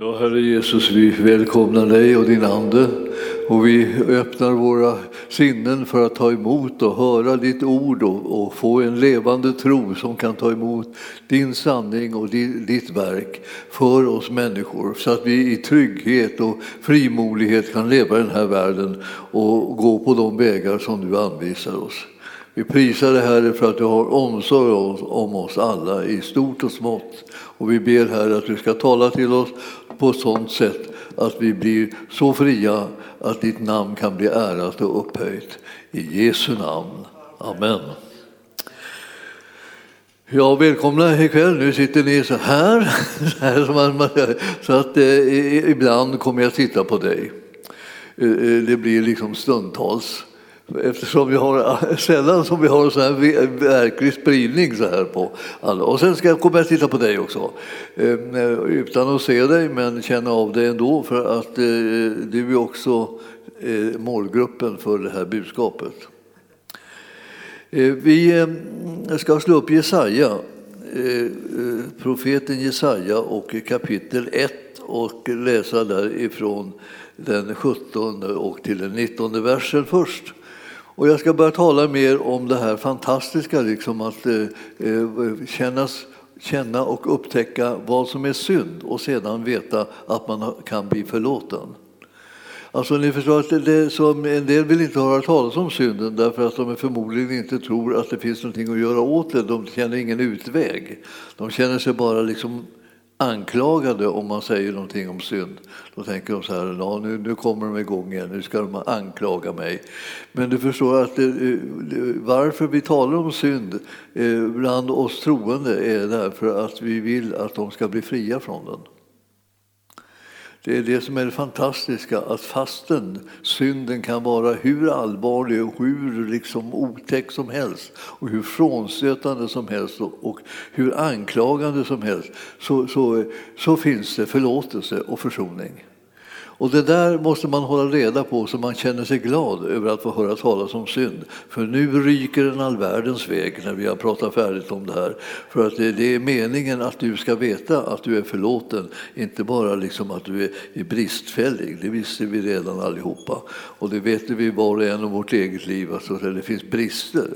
Ja, Herre Jesus, vi välkomnar dig och din Ande och vi öppnar våra sinnen för att ta emot och höra ditt ord och, och få en levande tro som kan ta emot din sanning och ditt verk för oss människor så att vi i trygghet och frimodighet kan leva i den här världen och gå på de vägar som du anvisar oss. Vi prisar dig Herre för att du har omsorg om oss alla i stort och smått. Och vi ber Herre att du ska tala till oss på ett sådant sätt att vi blir så fria att ditt namn kan bli ärat och upphöjt. I Jesu namn. Amen. Ja, välkomna ikväll. Nu sitter ni så här, så att eh, ibland kommer jag titta på dig. Eh, eh det blir liksom stundtals. Eftersom vi har sällan som vi har så här verklig spridning så här på alla. Och sen ska jag komma och titta på dig också. Ehm, eh, utan att se dig, men känna av dig ändå för att eh, du är också eh, målgruppen för det här budskapet. Eh, vi ehm, ska slå upp Jesaja, eh, eh, profeten Jesaja och kapitel 1 och läsa därifrån den 17 och till den 19 versen först. Och jag ska börja tala mer om det här fantastiska, liksom att eh, eh, kännas, känna och upptäcka vad som är synd och sedan veta att man kan bli förlåten. Alltså ni förstår att det som, en del vill inte höra talas om synden därför att de förmodligen inte tror att det finns någonting att göra åt det. De känner ingen utväg. De känner sig bara liksom anklagade om man säger någonting om synd. Då tänker de så här, ja, nu, nu kommer de igång igen, nu ska de anklaga mig. Men du förstår att det, varför vi talar om synd eh, bland oss troende är därför att vi vill att de ska bli fria från den. Det är det som är det fantastiska, att fastän synden kan vara hur allvarlig och hur liksom otäck som helst och hur frånstötande som helst och hur anklagande som helst så, så, så finns det förlåtelse och försoning. Och det där måste man hålla reda på så man känner sig glad över att få höra talas om synd. För nu ryker den all världens väg när vi har pratat färdigt om det här. För att det är meningen att du ska veta att du är förlåten, inte bara liksom att du är bristfällig. Det visste vi redan allihopa. Och det vet vi var och en om vårt eget liv, alltså det finns brister.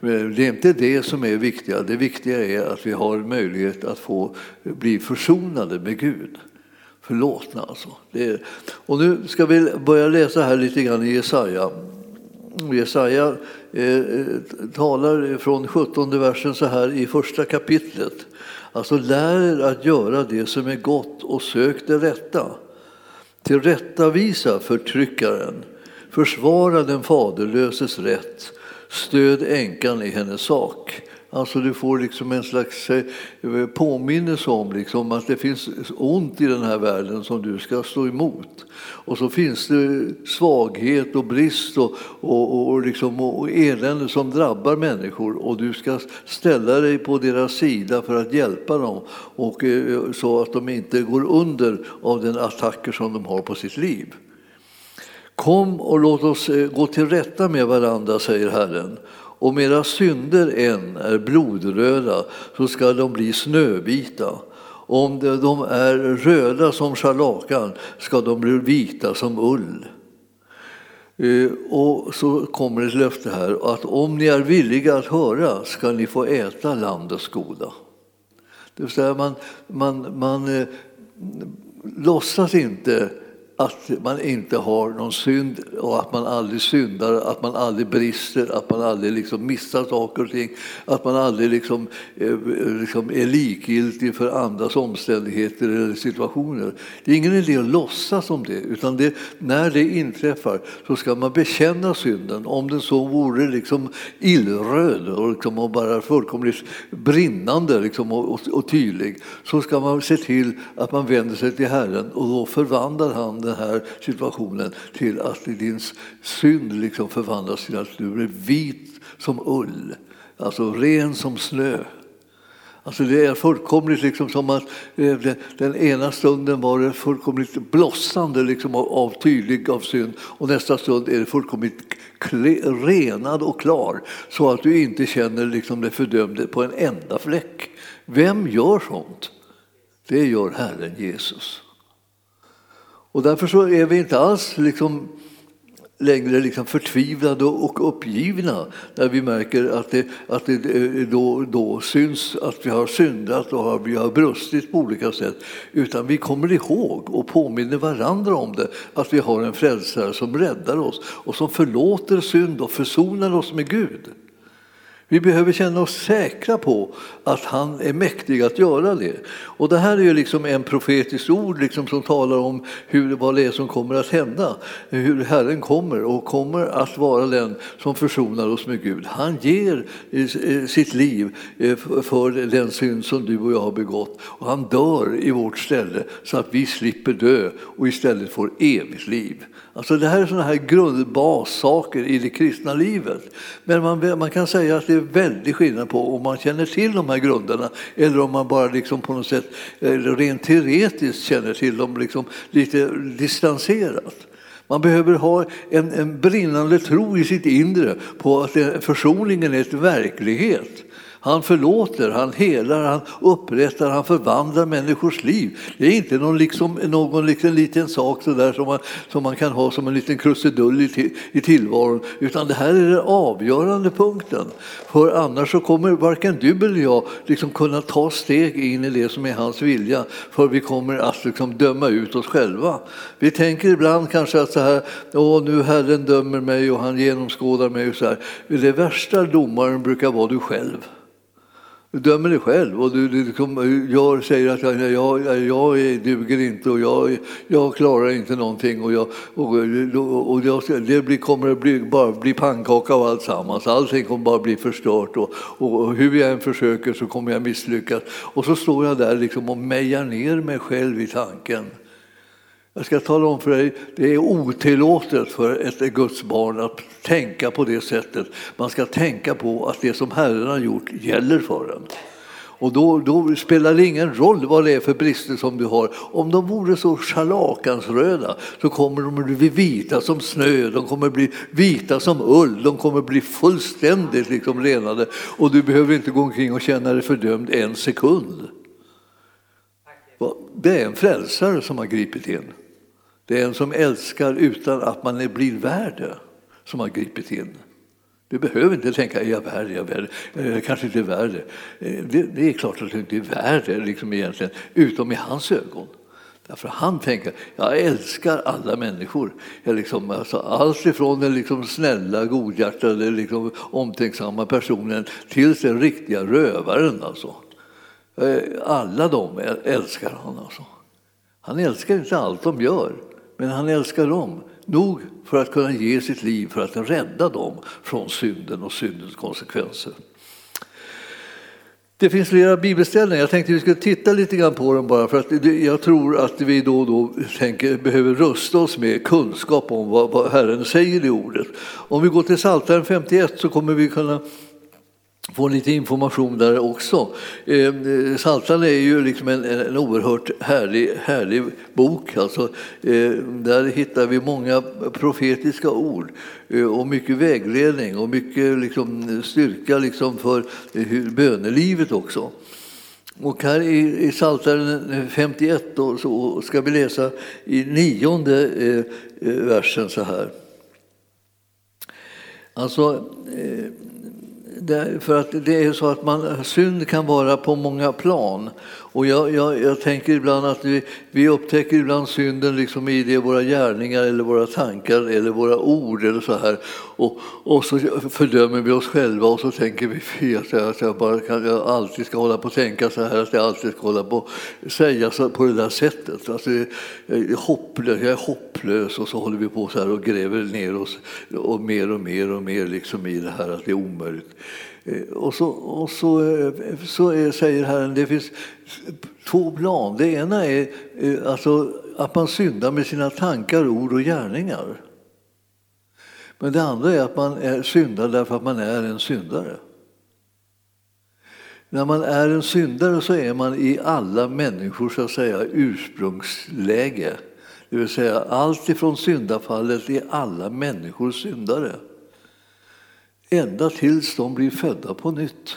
Men det är inte det som är viktiga. Det viktiga är att vi har möjlighet att få bli försonade med Gud förlåtna. Alltså. Är, och nu ska vi börja läsa här lite grann i Jesaja. Jesaja eh, eh talar från 17 versen så här i första kapitlet. Alltså lär er att göra det som är gott och sök det rätta. Tillrättavisa förtryckaren, försvara den faderlöses rätt, stöd änkan i hennes sak. Alltså du får liksom en slags eh, påminnelse om liksom att det finns ont i den här världen som du ska stå emot. Och så finns det svaghet och brist och, och, och, liksom, och elände som drabbar människor och du ska ställa dig på deras sida för att hjälpa dem och, eh, så att de inte går under av den attacker som de har på sitt liv. Kom och låt oss eh, gå till rätta med varandra, säger Herren om era synder än är blodröda så ska de bli snövita. Om de är röda som scharlakan ska de bli vita som ull. Eh, och så kommer ett löfte här att om ni är villiga att höra ska ni få äta landets goda. Det vill säga man, man, man eh, låtsas inte att man inte har någon synd och att man aldrig syndar, att man aldrig brister, att man aldrig liksom missar saker och ting, att man aldrig liksom, eh, liksom är likgiltig för andras omständigheter eller situationer. Det är ingen idé att låtsas om det, utan det, när det inträffar så ska man bekänna synden, om den så vore liksom illröd och, liksom och bara fullkomligt brinnande liksom och, och, och tydlig, så ska man se till att man vänder sig till Herren och då förvandlar han den den här situationen till att din synd liksom förvandlas till att du blir vit som ull, alltså ren som snö. Alltså det är fullkomligt liksom som att eh, den ena stunden var det fullkomligt blossande liksom av, tydlig av synd och nästa stund är det fullkomligt renad och klar så att du inte känner liksom dig fördömd på en enda fläck. Vem gör sånt? Det gör Herren Jesus. Och därför så är vi inte alls liksom längre liksom förtvivlade och uppgivna när vi märker att det, att det eh, då, då syns att vi har syndat och att vi har brustit på olika sätt. Utan vi kommer ihåg och påminner varandra om det, att vi har en frälsare som räddar oss och som förlåter synd och försonar oss med Gud. Vi behöver känna oss säkra på att han är mäktig att göra det. Och det här är ju liksom en profetisk ord liksom som talar om hur, vad det är som kommer att hända. Hur Herren kommer och kommer att vara den som försonar oss med Gud. Han ger eh, eh, sitt liv eh, för den synd som du och jag har begått. Och han dör i vårt ställe så att vi slipper dö och istället får evigt liv. Alltså det här är sådana här grundbassaker i det kristna livet. Men man, man kan säga att det är väldigt skillnad på om man känner till de här grunderna eller om man bara liksom på något sätt eh, rent teoretiskt känner till dem liksom lite distanserat. Man behöver ha en, en brinnande tro i sitt inre på att försoningen är en verklighet. Han förlåter, han helar, han upprättar, han förvandlar människors liv. Det är inte någon, liksom, någon liten, liten sak så där som, man, som man kan ha som en liten krusidull i, i tillvaron, utan det här är den avgörande punkten. För annars så kommer varken du eller jag liksom kunna ta steg in i det som är hans vilja, för vi kommer att liksom döma ut oss själva. Vi tänker ibland kanske att så här, Åh, nu Herren dömer mig och han genomskådar mig. Och så här. Det värsta domaren brukar vara du själv. Du dömer dig själv och du, du gör, säger att jag, jag, jag duger inte och jag, jag klarar inte någonting och, jag, och, och jag, det blir, kommer att bli, bara bli pannkaka av alltsammans. Allting kommer bara bli förstört och, och, hur jag än försöker så kommer jag misslyckas. Och så står jag där liksom och mejar ner mig själv i tanken. Jag ska tala om för dig, det är otillåtet för ett Guds barn att tänka på det sättet. Man ska tänka på att det som Herren har gjort gäller för en. Och då, då, spelar det ingen roll vad det är för brister som du har. Om de vore så scharlakansröda så kommer de bli vita som snö, de kommer bli vita som ull, de kommer bli fullständigt liksom renade och du behöver inte gå omkring och känna dig fördömd en sekund. Det är en frälsare som har gripit in. Det är en som älskar utan att man blir värd det, som har gripit in. Du behöver inte tänka, är jag värd, är jag värd, jag eh, kanske inte är värd det. Eh, det. är klart att du inte är värd det liksom egentligen, utom i hans ögon. Därför han tänker, jag älskar alla människor. Jag liksom, alltså, allt ifrån den liksom snälla, godhjärtade, liksom omtänksamma personen till den riktiga rövaren. Alltså. Eh, alla de älskar han. Alltså. Han älskar inte allt de gör, men han älskar dem nog för att kunna ge sitt liv för att rädda dem från synden och syndens konsekvenser. Det finns flera bibelställen. Jag tänkte att vi skulle titta lite grann på dem bara för att jag tror att vi då och då tänker, behöver rusta oss med kunskap om vad, vad Herren säger i ordet. Om vi går till Psaltaren 51 så kommer vi kunna få lite information där också. Eh, Saltan är ju liksom en, en oerhört härlig, härlig bok. Alltså, eh, där hittar vi många profetiska ord eh, och mycket vägledning och mycket liksom, styrka liksom för bönelivet också. Och här i, i Psaltaren 51 då, så ska vi läsa i nionde eh, eh, versen så här. Alltså, eh, för att det är så att man, synd kan vara på många plan. Och jag, jag, jag tänker ibland att vi, vi upptäcker ibland synden liksom i det, våra gärningar eller våra tankar eller våra ord eller så här. Och, och så fördömer vi oss själva och så tänker vi att jag, bara kan, jag alltid ska hålla på att tänka så här, att jag alltid ska hålla på att säga så, på det där sättet. Alltså, jag, är hopplös, jag är hopplös och så håller vi på så här och gräver ner oss och mer och mer och mer liksom i det här att det är omöjligt. Eh, och så, och så, eh, så är, säger Herren, det finns två plan. Det ena är eh, alltså att man syndar med sina tankar, ord och gärningar. Men det andra är att man är syndar därför att man är en syndare. När man är en syndare så är man i alla människors så att säga, ursprungsläge. Det vill säga allt ifrån syndafallet är alla människors syndare ända tills de blir födda på nytt.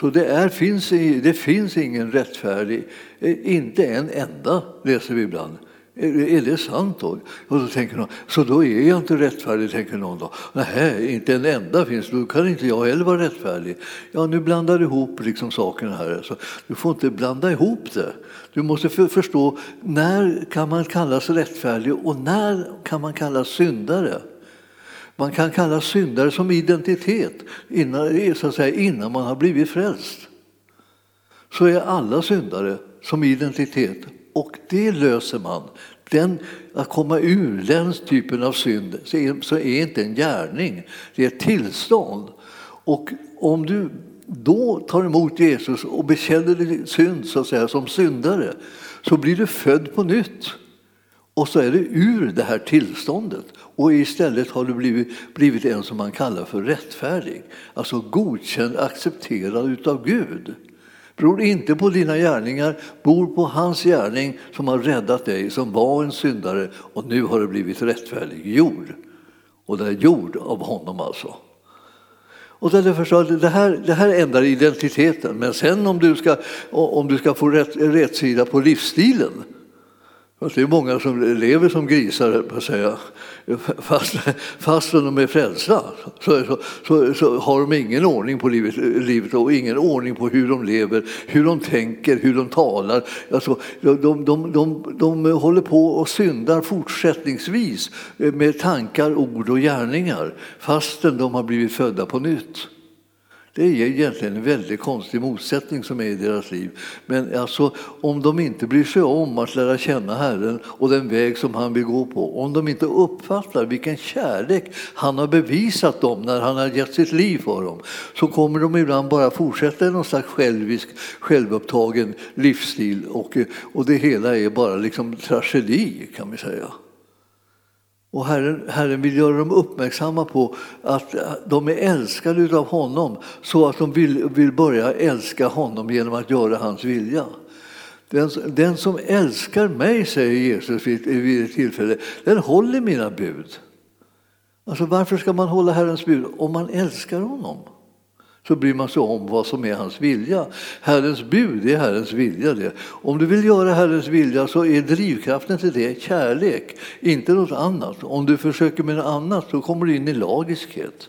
Så det, är, finns, det finns ingen rättfärdig, eh, inte en enda, läser vi ibland, Är, det sant då? Och då tänker någon, så då är jag inte rättfärdig, tänker någon då. Nej, inte en enda finns, då kan inte jag heller vara rättfärdig. Ja, nu blandar du ihop liksom sakerna här. Så du får inte blanda ihop det. Du måste förstå, när kan man kallas rättfärdig och när kan man kallas syndare? Man kan kalla syndare som identitet innan, så att säga, innan man har blivit frälst. Så är alla syndare som identitet och det löser man. Den, att komma ur den typen av synd så är, så är inte en gärning, det är ett tillstånd. Och om du då tar emot Jesus och bekänner din synd så att säga, som syndare så blir du född på nytt. Och så är du ur det här tillståndet och istället har du blivit, blivit en som man kallar för rättfärdig. Alltså godkänd, accepterad utav Gud. Beror inte på dina gärningar, bor på hans gärning som har räddat dig, som var en syndare och nu har du blivit rättfärdiggjord. Och det är gjord av honom alltså. Och det, det, här, det här ändrar identiteten, men sen om du ska, om du ska få rätt, rätt på livsstilen det är många som lever som grisar, på att säga. Fast, fastän de är frälsta så, så, så, så, har de ingen ordning på livet, livet och ingen ordning på hur de lever, hur de tänker, hur de talar. Alltså, de, de, de, de håller på och syndar fortsättningsvis med tankar, ord och gärningar fastän de har blivit födda på nytt. Det är egentligen en väldigt konstig motsättning som är i deras liv. Men alltså, om de inte bryr sig om att lära känna Herren och den väg som han vill gå på, om de inte uppfattar vilken kärlek han har bevisat dem när han har gett sitt liv för dem, så kommer de ibland bara fortsätta i någon slags självisk, självupptagen livsstil och, och det hela är bara liksom tragedi kan vi säga. Och Herren, Herren vill göra dem uppmärksamma på att de är älskade av honom så att de vill, vill börja älska honom genom att göra hans vilja. Den, den som älskar mig, säger Jesus vid, vid ett tillfälle, den håller mina bud. Alltså, varför ska man hålla Herrens bud om man älskar honom? Så bryr man sig om vad som är hans vilja. Herrens bud är Herrens vilja. Det. Om du vill göra Herrens vilja så är drivkraften till det kärlek, inte något annat. Om du försöker med något annat så kommer du in i lagiskhet.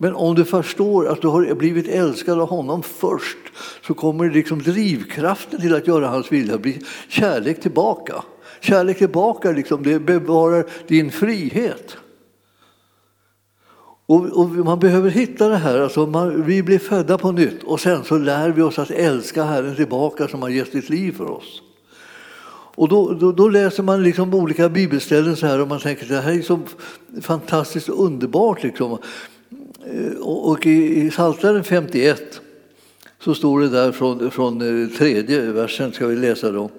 Men om du förstår att du har blivit älskad av honom först så kommer liksom drivkraften till att göra hans vilja bli kärlek tillbaka. Kärlek tillbaka liksom, det bevarar din frihet. Och, och, man behöver hitta det här, alltså man, vi blir födda på nytt och sen så lär vi oss att älska Herren tillbaka som har gett sitt liv för oss. Och då, då, då, läser man liksom olika bibelställen så här och man tänker att det här är så fantastiskt underbart. Liksom. Eh, och, och i, i Psaltaren 51 så står det där från, från eh, tredje versen, ska vi läsa då.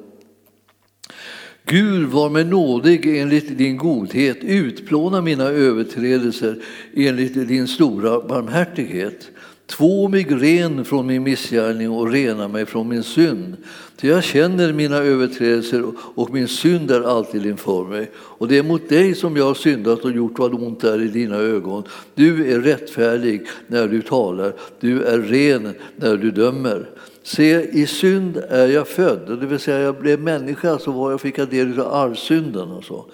Gud var mig nådig enligt din godhet, utplåna mina överträdelser enligt din stora barmhärtighet. Två mig ren från min missgärning och rena mig från min synd. Ty jag känner mina överträdelser och min synd är alltid inför mig. Och det är mot dig som jag har syndat och gjort vad ont är i dina ögon. Du är rättfärdig när du talar, du är ren när du dömer. Se, i synd är jag född, det vill säga jag blev människa så var jag fick jag del av arvsynden och så.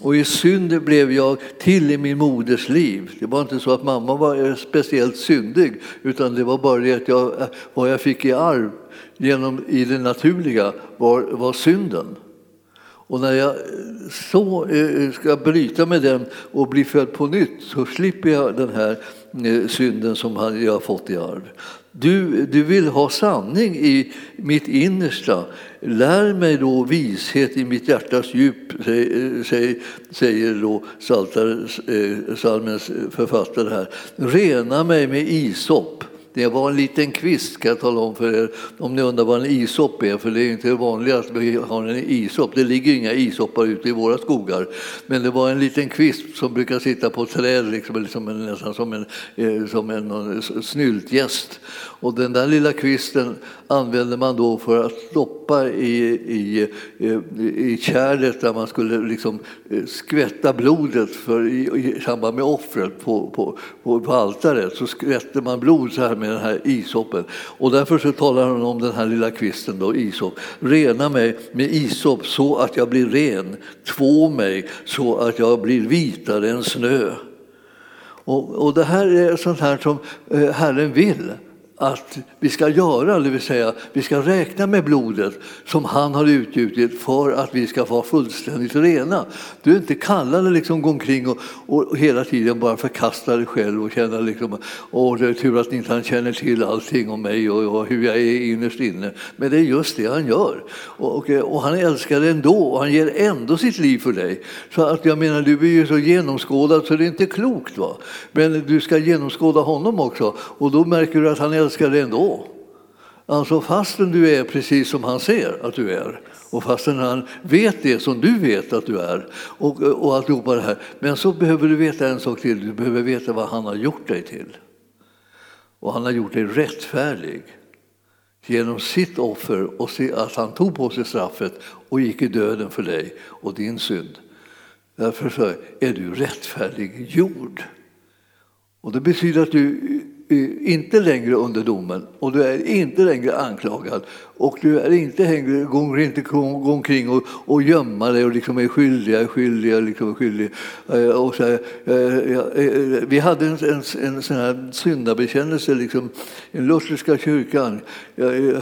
Och i synd blev jag till i min moders liv. Det var inte så att mamma var speciellt syndig utan det var bara det att jag, vad jag fick i arv genom, i det naturliga var, var synden. Och när jag så eh, ska bryta med den och bli född på nytt så slipper jag den här eh, synden som jag har fått i arv. Du, du vill ha sanning i mitt innersta. Lär mig då vishet i mitt hjärtas djup, säger, säger då eh, författare här. Rena mig med isop det var en liten kvist, ska jag tala om för er, om ni undrar vad en isop är, för det är inte vanligt att vi har en isop. Det ligger inga isoppar ute i våra skogar. Men det var en liten kvist som brukar sitta på ett träd, liksom, liksom en, nästan som en, eh, som en eh, snyltgäst. Och den där lilla kvisten använde man då för att stoppa i, i, eh, i kärlet där man skulle liksom eh, skvätta blodet för, i, i samband med offret på, på, på, på altaret. Så skvätte man blod så här med den här isopen. Och därför så talar han om den här lilla kvisten, då, isop. Rena mig med isop så att jag blir ren. Två mig så att jag blir vitare än snö. Och, och det här är sånt här som eh, Herren vill att vi ska göra, det vill säga vi ska räkna med blodet som han har utgjutit för att vi ska vara fullständigt rena. Du är inte kallad att liksom gå omkring och, och, hela tiden bara förkasta dig själv och känna liksom, åh det är tur att inte han känner till allting om mig och, och hur jag är innerst inne. Men det är just det han gör. Och, och, eh, och han älskar dig ändå och han ger ändå sitt liv för dig. Så att jag menar, du är ju så genomskådad så det är inte klokt. Va? Men du ska genomskåda honom också och då märker du att han älskar älskar dig ändå. Alltså fastän du är precis som han ser att du är och fastän han vet det som du vet att du är och, och alltihopa det här. Men så behöver du veta en sak till, du behöver veta vad han har gjort dig till. Och han har gjort dig rättfärdig genom sitt offer och se att han tog på sig straffet och gick i döden för dig och din synd. Därför så är du rättfärdiggjord. Och det betyder att du Eh, inte längre under domen och du är inte längre anklagad och du är inte längre, går inte omkring och, och gömma dig och liksom är skyldig, liksom är skyldig, är liksom skyldig. Eh, och så här, eh, eh, vi hade en, en, en sån här syndabekännelse liksom, i den lutherska kyrkan. Jag, eh,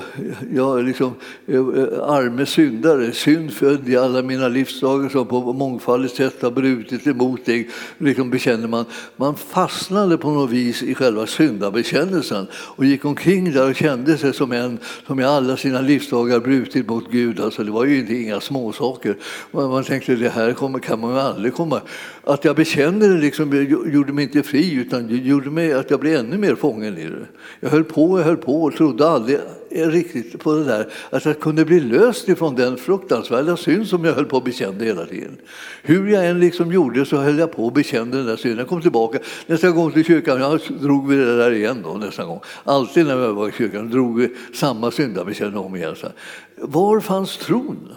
jag liksom, eh, arme syndare, synd född i alla mina livsdagar som på mångfaldigt sätt har brutit emot dig, liksom bekänner man. Man fastnade på något vis i själva syndabekännelsen och gick omkring där och kände sig som en som i alla sina sina livsdagar brutit mot Gud. Alltså det var ju inte inga småsaker. Man, man tänkte det här kommer, kan man ju aldrig komma. Att jag bekände det liksom, gjorde mig inte fri utan gjorde mig att jag blev ännu mer fången i det. Jag höll på och höll på och trodde aldrig riktigt på det där att jag kunde bli löst ifrån den fruktansvärda synd som jag höll på att bekänna hela tiden. Hur jag än liksom gjorde så höll jag på och bekände den där synden. Jag kom tillbaka nästa gång till kyrkan, jag drog vi det där igen då nästa gång. Alltid när jag var i kyrkan drog vi samma syndabekännelse om igen. Var fanns tron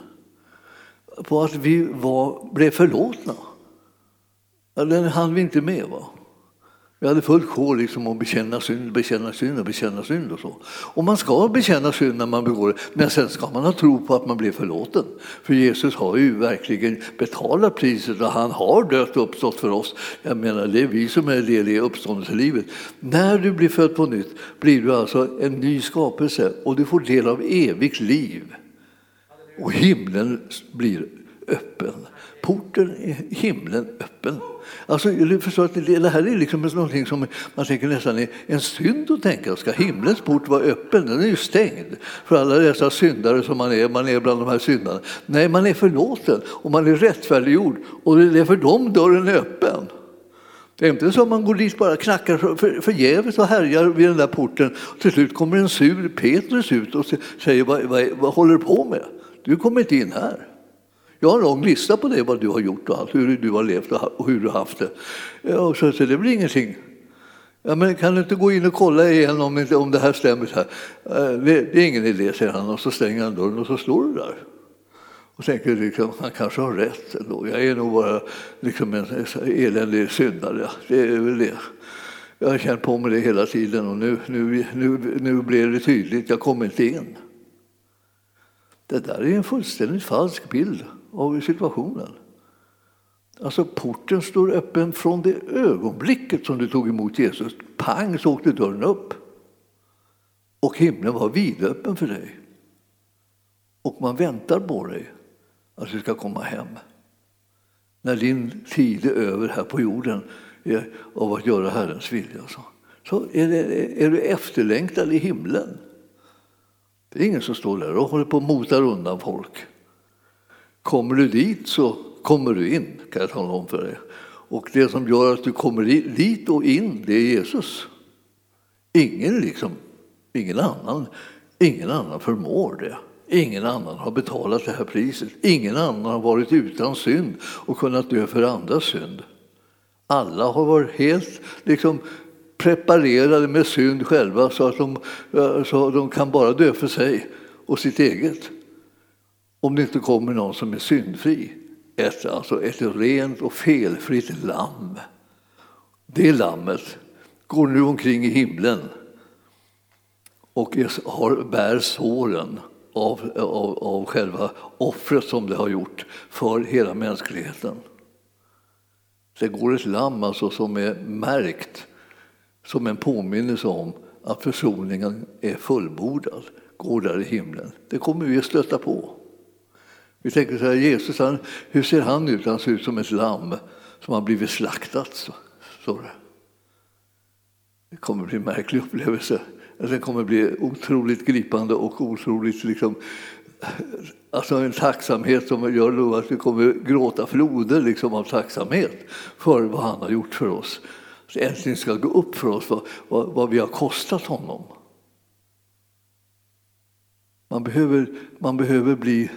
på att vi var, blev förlåtna? Den hann vi inte med. Va? Vi hade fullt sjå liksom att bekänna synd, bekänna synd och bekänna synd och så. Och man ska bekänna synd när man begår det, men sen ska man ha tro på att man blir förlåten. För Jesus har ju verkligen betalat priset och han har dött och uppstått för oss. Jag menar, det är vi som är del i uppståndelselivet. När du blir född på nytt blir du alltså en ny skapelse och du får del av evigt liv. Och himlen blir öppen. Porten i himlen öppen. Alltså, du förstår att det här är liksom någonting som man tänker nästan är en synd att tänka. Ska himlens port vara öppen? Den är ju stängd för alla dessa syndare som man är. Man är bland de här syndarna. Nej, man är förlåten och man är rättfärdiggjord och det är för dem dörren är öppen. Det är inte så att man går dit bara knackar förgäves och härjar vid den där porten. Till slut kommer en sur Petrus ut och säger vad, vad, vad håller du på med? Du kommer inte in här. Jag har en lång lista på det, vad du har gjort och allt, hur du har levt och hur du har haft det. Ja, så, så det blir ingenting. Ja, men kan du inte gå in och kolla igen om, om det här stämmer? Så här? Det, det är ingen idé, säger han och så stänger han dörren och så står du där. Och tänker liksom, han kanske har rätt ändå. Jag är nog bara liksom en eländig syndare. Det är väl det. Jag har känt på mig det hela tiden och nu, nu, nu, nu blev det tydligt, jag kommer inte in. Det där är en fullständigt falsk bild av situationen. Alltså porten står öppen från det ögonblicket som du tog emot Jesus. Pang så åkte dörren upp. Och himlen var vidöppen för dig. Och man väntar på dig att du ska komma hem. När din tid är över här på jorden av att göra Herrens vilja. Så är, det, är du efterlängtad i himlen. Det är ingen som står där och håller på och motar undan folk. Kommer du dit så kommer du in, kan jag tala om för dig. Och det som gör att du kommer dit och in, det är Jesus. Ingen, liksom, ingen, annan, ingen annan förmår det. Ingen annan har betalat det här priset. Ingen annan har varit utan synd och kunnat dö för andras synd. Alla har varit helt liksom, preparerade med synd själva så att de, så de kan bara dö för sig och sitt eget. Om det inte kommer någon som är syndfri. Ett, alltså ett rent och felfritt lamm. Det lammet går nu omkring i himlen och har, bär såren av, av, av själva offret som det har gjort för hela mänskligheten. Det går ett lamm alltså som är märkt som en påminnelse om att försoningen är fullbordad, går där i himlen. Det kommer vi att stöta på. Vi tänker så här, Jesus, han, hur ser han ut? Han ser ut som ett lamm som har blivit slaktat. Så, det. det kommer bli en märklig upplevelse. Alltså, det kommer bli otroligt gripande och otroligt liksom, alltså en tacksamhet som gör att vi kommer gråta floder liksom av tacksamhet för vad han har gjort för oss. Så äntligen ska gå upp för oss vad, vad, vad vi har kostat honom. Man behöver, man behöver bli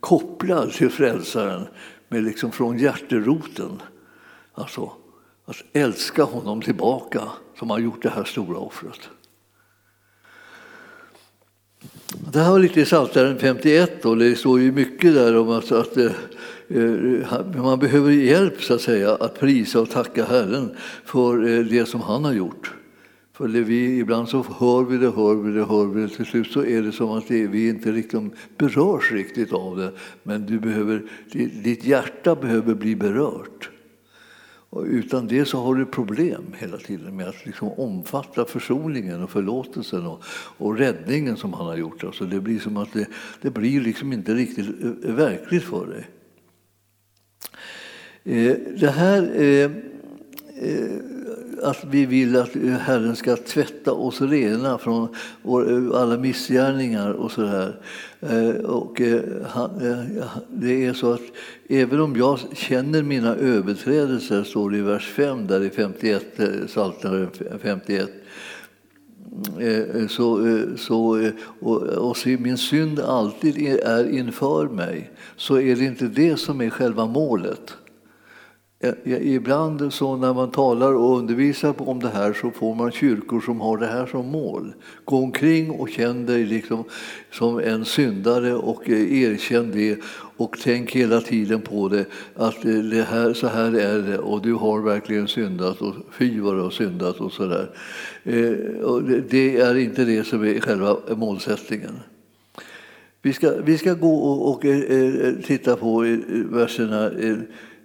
kopplad till frälsaren med liksom från hjärteroten. Alltså att älska honom tillbaka som har gjort det här stora offret. Det här var lite i Psaltaren 51 och det står ju mycket där om att, att eh, eh, man behöver hjälp så att säga att prisa och tacka Herren för eh, det som han har gjort. För det vi, ibland så hör vi det, hör vi det, hör vi det. Till slut så är det som att det, vi inte liksom berörs riktigt av det. Men du behöver, ditt hjärta behöver bli berört. Och utan det så har du problem hela tiden med att liksom omfatta försoningen och förlåtelsen och, och räddningen som han har gjort. Alltså det blir som att det, det blir liksom inte riktigt eh, verkligt för dig. Eh, det här eh, eh att vi vill att Herren ska tvätta oss rena från alla missgärningar och så där. Eh, och eh, eh, det är så att även om jag känner mina överträdelser, står det i vers 5 där i 51, Psaltaren 51, så, så, och, och så min synd alltid är inför mig, så är det inte det som är själva målet. Eh, ibland så när man talar och undervisar om det här så får man kyrkor som har det här som mål. Gå omkring och känn dig liksom som en syndare och eh, erkänn det och tänk hela tiden på det att eh, det här, så här är det och du har verkligen syndat och fy vad du har syndat och sådär. Det är inte det som är själva målsättningen. Vi ska, vi ska gå och, och titta på verserna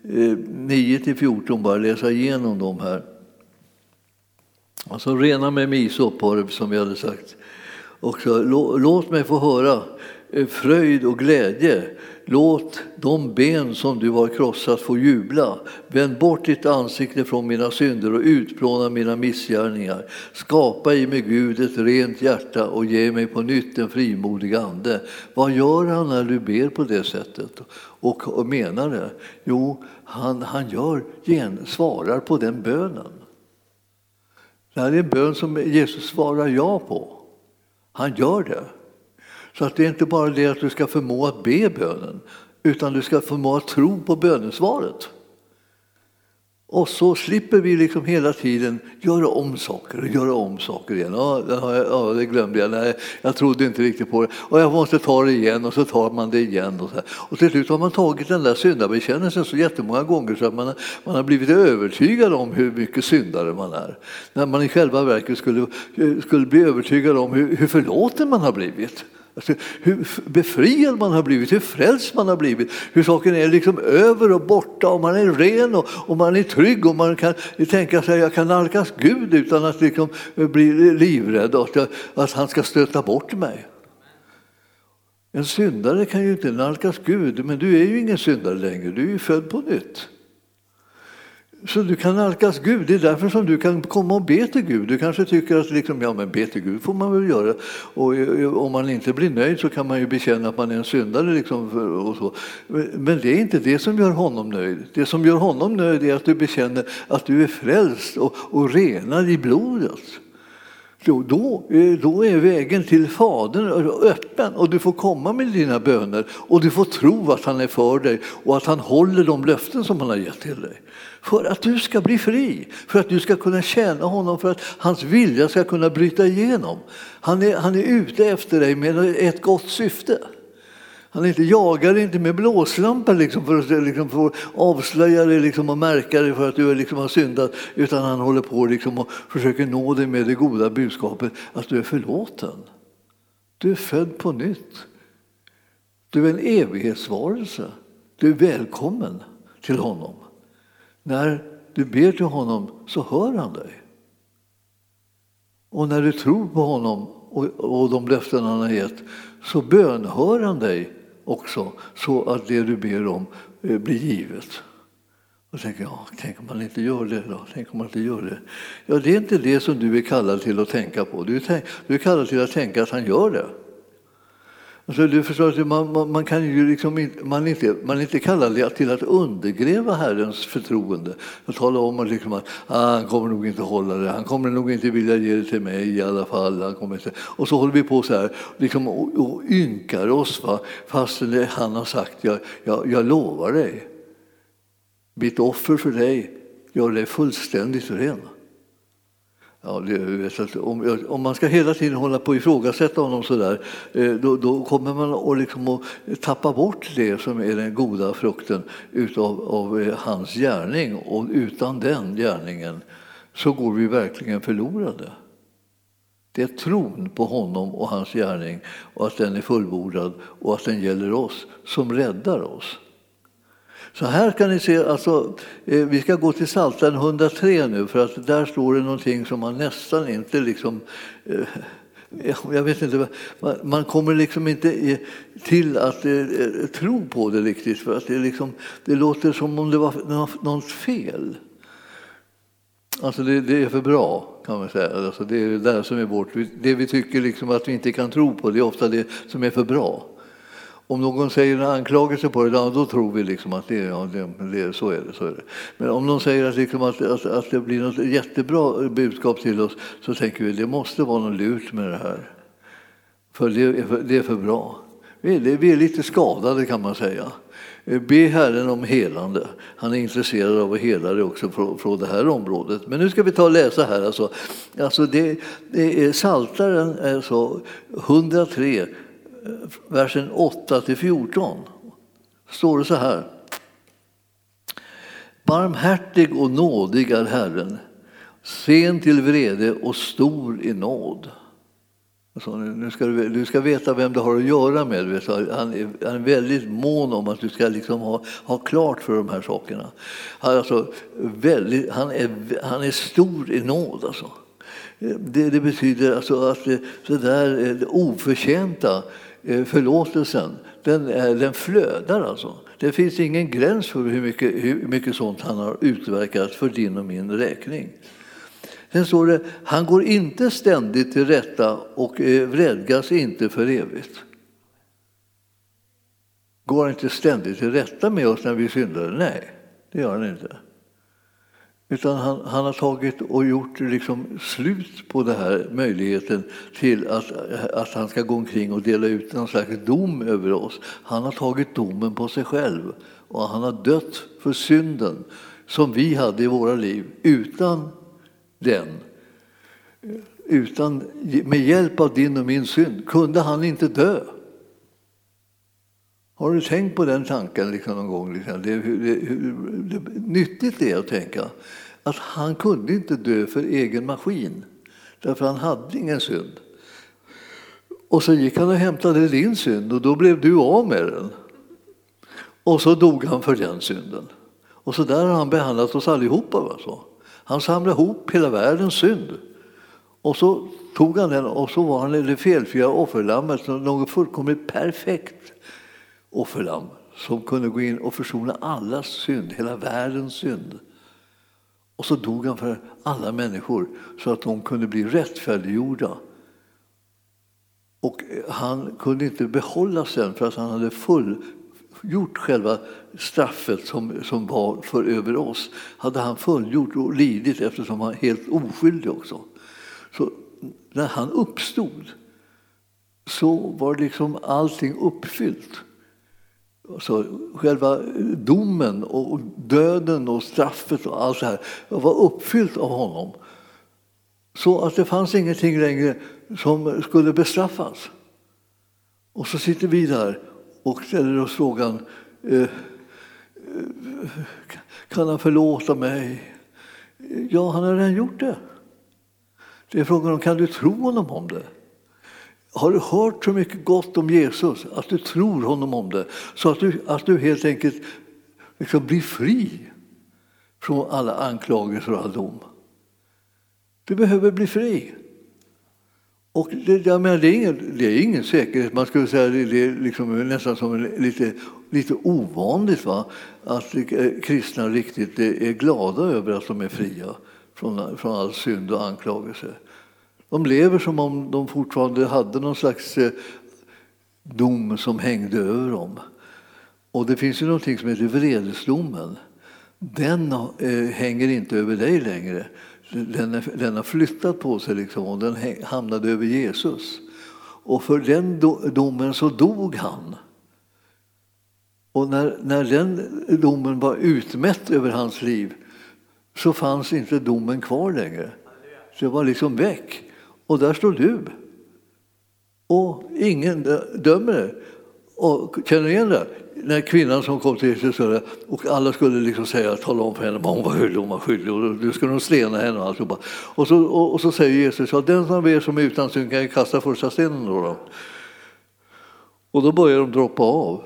Eh, 9 till 14, bara läsa igenom dem här. Alltså rena med misop som vi hade sagt. Och så, låt mig få höra eh, fröjd och glädje. Låt de ben som du har krossat få jubla. Vänd bort ditt ansikte från mina synder och utplåna mina missgärningar. Skapa i mig Gud ett rent hjärta och ge mig på nytt en frimodig ande. Vad gör han när du ber på det sättet och menar det? Jo, han, han gör, gen, svarar på den bönen. Det här är en bön som Jesus svarar ja på. Han gör det. Så att det är inte bara det att du ska förmå att be bönen, utan du ska förmå att tro på bönesvaret. Och så slipper vi liksom hela tiden göra om saker och göra om saker igen. Ja, det, ja, det glömde jag. Nej, jag trodde inte riktigt på det. Och jag måste ta det igen och så tar man det igen. Och, så här. och till slut har man tagit den där syndabekännelsen så jättemånga gånger så att man, man har blivit övertygad om hur mycket syndare man är. När man i själva verket skulle, skulle bli övertygad om hur, hur förlåten man har blivit. Hur befriad man har blivit, hur frälst man har blivit, hur saken är liksom över och borta och man är ren och, och man är trygg och man kan tänka sig att jag kan nalkas Gud utan att liksom eh, bli livrädd och att, att han ska stöta bort mig. En syndare kan ju inte nalkas Gud, men du är ju ingen syndare längre, du är ju född på nytt. Så du kan nalkas Gud. Det är därför som du kan komma och be till Gud. Du kanske tycker att liksom, ja, men be till Gud får man väl göra. Och eh, om man inte blir nöjd så kan man ju bekänna att man är en syndare. Liksom, och så. Men det är inte det som gör honom nöjd. Det som gör honom nöjd är att du bekänner att du är frälst och, och renad i blodet. Då, eh, då är vägen till Fadern öppen och du får komma med dina böner och du får tro att han är för dig och att han håller de löften som han har gett till dig för att du ska bli fri, för att du ska kunna tjäna honom, för att hans vilja ska kunna bryta igenom. Han är, han är ute efter dig med ett gott syfte. Han inte, jagar inte med blåslampa liksom för att liksom få avslöja dig liksom och märka dig för att du liksom har syndat, utan han håller på liksom och försöker nå dig med det goda budskapet att du är förlåten. Du är född på nytt. Du är en evighetsvarelse. Du är välkommen till honom. När du ber till honom så hör han dig. Och när du tror på honom och, och de löften han har gett så bönhör han dig också så att det du ber om eh, blir givet. Och tänker jag, tänk om man inte gör det då? Tänk om man inte gör det? Ja, det är inte det som du är kallad till att tänka på. Du är, du är kallad till att tänka att han gör det. Alltså, du förstår, man, man, man, kan ju liksom man, inte, man är inte kallad till att undergräva Herrens förtroende och tala om att, liksom att ah, han kommer nog inte hålla det, han kommer nog inte vilja ge det till mig i alla fall. Han kommer inte. Och så håller vi på så här liksom, och, och ynkar oss va? fast han har sagt jag, jag, jag lovar dig, mitt offer för dig gör dig fullständigt ren. Ja, det, om, om, man ska hela tiden hålla på och ifrågasätta honom så där, eh, då, då kommer man att, liksom att tappa bort det som är den goda frukten utav, av eh, hans gärning. Och utan den gärningen så går vi verkligen förlorade. Det är tron på honom och hans gärning och att den är fullbordad och att den gäller oss som räddar oss. Så här kan ni se, alltså, eh, vi ska gå till Psaltaren 103 nu för att där står det någonting som man nästan inte liksom eh, jag vet inte, man kommer liksom inte eh, till att tro på det riktigt för att det, liksom, det låter som om det var något fel. Alltså det, det, är för bra, kan man säga. Alltså det är det där som är vårt... Det vi tycker liksom att vi inte kan tro på, det är ofta det som är för bra. Om någon säger en anklagelse på det, då tror vi liksom att det, ja, det, det, så, är det, så är det. Men om någon säger att, liksom att, att, att det blir något jättebra budskap till oss så tänker vi att det måste vara något lurt med det här. För det är för, det är för bra. Vi är, vi är lite skadade kan man säga. Eh, be Herren om helande. Han är intresserad av att hela det också från, från det här området. Men nu ska vi ta och läsa här. Alltså, alltså det, det är Saltaren eh, alltså 103 versen 8 till 14 står det så här. Barmhärtig och nådig är Herren, sen till vrede och stor i nåd. Alltså, nu ska du, du, ska veta vem du har att göra med. Vet, han, är, han är väldigt mån om att du ska liksom ha, ha klart för de här sakerna. Han, alltså, väldigt, han, är, han är stor i nåd. Alltså. Det, det betyder alltså att det, det där oförtjänta Eh, förlåtelsen, den, den flödar alltså. Det finns ingen gräns för hur mycket, hur mycket sånt han har utverkat för din och min räkning. Sen står det, han går inte ständigt till rätta och eh, vredgas inte för evigt. Går han inte ständigt till rätta med oss när vi syndar? Nej, det gör han inte. Utan han, han, har tagit och gjort liksom slut på den här möjligheten till att, att han ska gå omkring och dela ut någon slags dom över oss. Han har tagit domen på sig själv och han har dött för synden som vi hade i våra liv. Utan den, utan, med hjälp av din och min synd, kunde han inte dö. Har du tänkt på den tanken liksom någon gång? Liksom? Det, hur, det, hur, det, nyttigt det är att tänka att han kunde inte dö för egen maskin, därför han hade ingen synd. Och så gick han och hämtade din synd och då blev du av med den. Och så dog han för den synden. Och så där har han behandlat oss allihopa. Alltså. Han samlade ihop hela världens synd. Och så tog han den och så var han det felfria offerlammet, något fullkomligt perfekt offerlamm som kunde gå in och försona allas synd, hela världens synd. Och så dog han för alla människor så att de kunde bli rättfärdiggjorda. Och eh, han kunde inte behålla sen för att han hade fullgjort själva straffet som, som var för över oss. hade han fullgjort och lidit eftersom han var helt oskyldig också. Så när han uppstod så var liksom allting uppfyllt. Alltså, själva domen och döden och straffet och allt det här var uppfyllt av honom. Så att det fanns ingenting längre som skulle bestraffas. Och så sitter vi där och ställer oss frågan eh, eh, kan han förlåta mig? Ja, han har redan gjort det. Det är frågan om kan du tro honom om det? Har du hört så mycket gott om Jesus att du tror honom om det så att du, att du helt enkelt liksom blir fri från alla anklagelser och all dom? Du behöver bli fri. Och det, jag menar, det, är ingen, det är ingen säkerhet. Man skulle säga det är liksom nästan som lite, lite ovanligt va? att eh, kristna riktigt är glada över att de är fria från, från all synd och anklagelse. De lever som om de fortfarande hade någon slags eh, dom som hängde över dem. Och det finns ju någonting som heter vredesdomen. Den eh, hänger inte över dig längre. Den, är, den har flyttat på sig liksom, och den hamnade över Jesus. Och för den domen så dog han. Och när, när den domen var utmätt över hans liv så fanns inte domen kvar längre. Så det var liksom väck. Och där står du. Och ingen dömer dig. Och känner du igen det? När kvinnan som kom till Jesus och alla skulle liksom säga, tala om för henne vad hon var skyldig, hon var skyldig och du skulle nog slena henne och alltihopa. Och så, och, och så säger Jesus att den som er som är utan synd kan kasta första stenen. Då, då. Och då börjar de droppa av.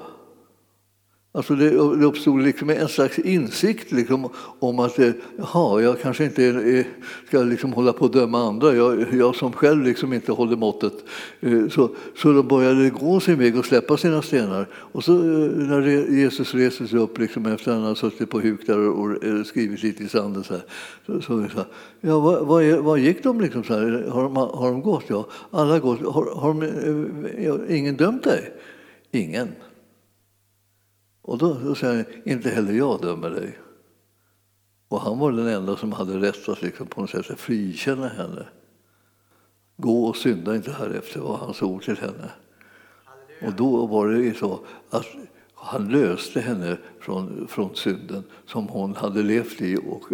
Alltså det, uppstod liksom en slags insikt liksom om att eh, jaha, jag kanske inte eh, ska liksom hålla på att döma andra, jag, jag som själv liksom inte håller måttet. Eh, så, så de började gå sin väg och släppa sina stenar. Och så när Jesus reser sig upp liksom efter att han har suttit på huk där och skrivit lite i sanden så, här, så, så, så ja, vad, vad, vad, gick de liksom så här? Har, de, har de gått? Ja, alla gått. Har, har de, ingen dömt dig? Ingen. Och då, säger han, inte heller jag dömer dig. Och han var den enda som hade rätt att liksom på något sätt frikänna henne. Gå och synda inte härefter, var hans ord till henne. Och då var det så att han löste henne från, från synden som hon hade levt i och,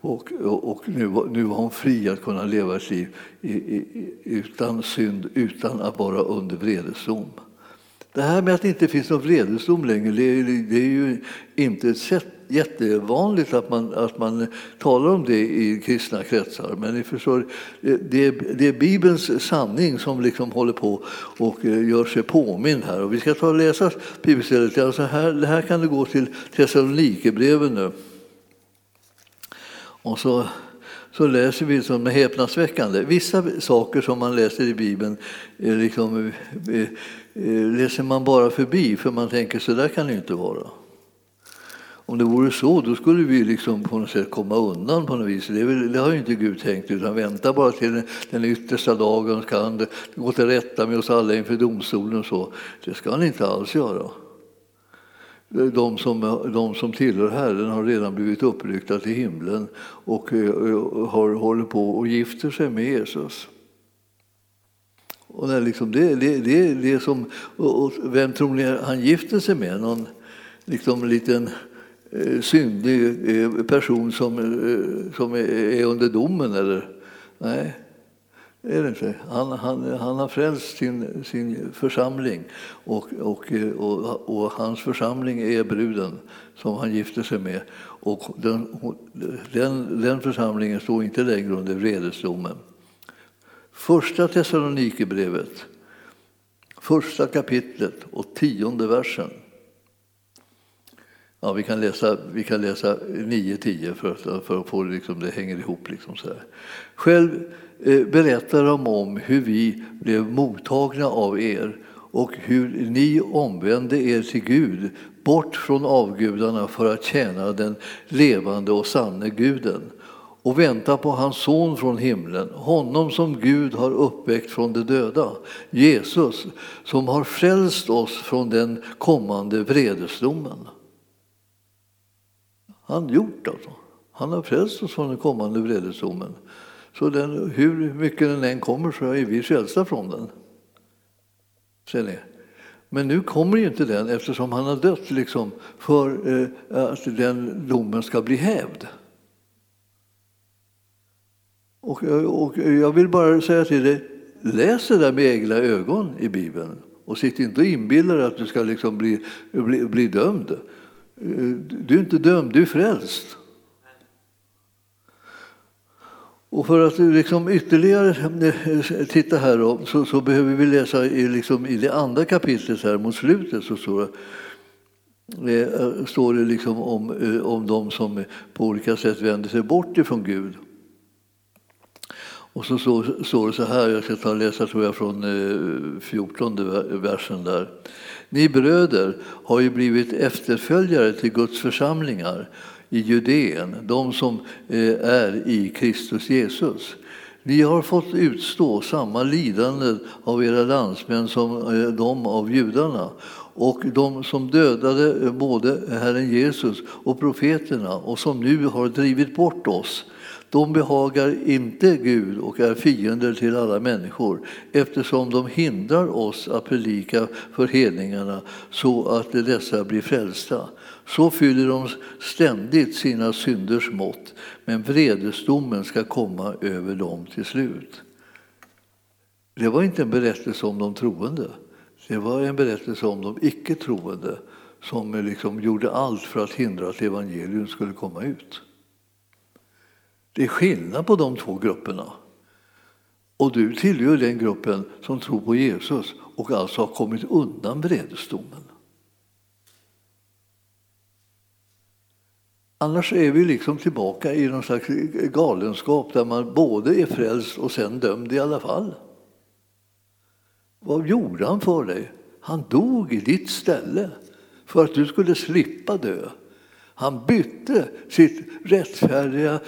och, och nu, var, nu var hon fri att kunna leva ett liv i, i, utan synd, utan att vara under vredesdom. Det här med att det inte finns någon vredesdom längre, det är, det är ju inte ett sätt, jättevanligt att man, att man talar om det i kristna kretsar. Men ni förstår, det, är, det är Bibelns sanning som liksom håller på och eh, gör sig påmind här. Och vi ska ta och läsa bibelstället. Alltså här, här kan du gå till Thessalonikerbreven nu. Och så så läser vi som häpnadsväckande. Vissa saker som man läser i Bibeln liksom, eh, Eh, läser man bara förbi för man tänker så där kan det inte vara. Om det vore så, då skulle vi liksom på något sätt komma undan på något vis. Det, väl, det har ju inte Gud tänkt, utan vänta bara till den, den yttersta dagen så han det gå till rätta med oss alla inför domstolen och så. Det ska han inte alls göra. De som, de som tillhör Herren har redan blivit uppryckta till himlen och eh, har, håller på och gifter sig med Jesus. Och det, liksom, det, det, det, det som, och vem tror ni han gifter sig med? Någon liksom, liten eh, syndig eh, person som, eh, som är under domen? Eller? Nej, är det inte. Han, han, han har frälst sin, sin församling och, och, eh, och, och, hans församling är bruden som han gifter sig med. Och den, den, den församlingen står inte längre under vredesdomen. Första Thessalonikerbrevet, första kapitlet och tionde versen. Ja, vi kan läsa, vi kan läsa 9-10 för, för att få liksom, det hänger ihop. Liksom så här. Själv eh, berättar de om hur vi blev mottagna av er och hur ni omvände er till Gud bort från avgudarna för att tjäna den levande och sanne guden och väntar på hans son från himlen, honom som Gud har uppväckt från de döda, Jesus, som har frälst oss från den kommande vredesdomen. Han gjort alltså. Han har frälst oss från den kommande vredesdomen. Så den, hur mycket den än kommer så är vi frälsta från den. Ser ni? Men nu kommer ju inte den eftersom han har dött liksom, för eh, att den domen ska bli hävd. Och, och jag vill bara säga till dig, läs det där med egna ögon i Bibeln och sitt inte och inbilla dig att du ska liksom bli, bli, bli dömd. Du är inte dömd, du är frälst. Och för att liksom ytterligare eh, titta här då, så, så, behöver vi läsa i, liksom, i det andra kapitlet här mot slutet så står det, det står det liksom om, eh, om de som på olika sätt vänder sig bort ifrån Gud. Och så står det så här, jag ska ta och läsa tror jag från eh, 14 versen där. Ni bröder har ju blivit efterföljare till Guds församlingar i Judeen, de som eh, är i Kristus Jesus. Ni har fått utstå samma lidande av era landsmän som eh, de av judarna och de som dödade både Herren Jesus och profeterna och som nu har drivit bort oss de behagar inte Gud och är fiender till alla människor eftersom de hindrar oss att predika för hedningarna så att dessa blir frälsta. Så fyller de ständigt sina synders mått, men vredesdomen ska komma över dem till slut. Det var inte en berättelse om de troende. Det var en berättelse om de icke troende som liksom gjorde allt för att hindra att evangelium skulle komma ut. Det är skillnad på de två grupperna. Och du tillhör den gruppen som tror på Jesus och alltså har kommit undan vredesdomen. Annars är vi liksom tillbaka i någon slags galenskap där man både är frälst och sen dömd i alla fall. Vad gjorde han för dig? Han dog i ditt ställe för att du skulle slippa dö. Han bytte sitt rättfärdiga,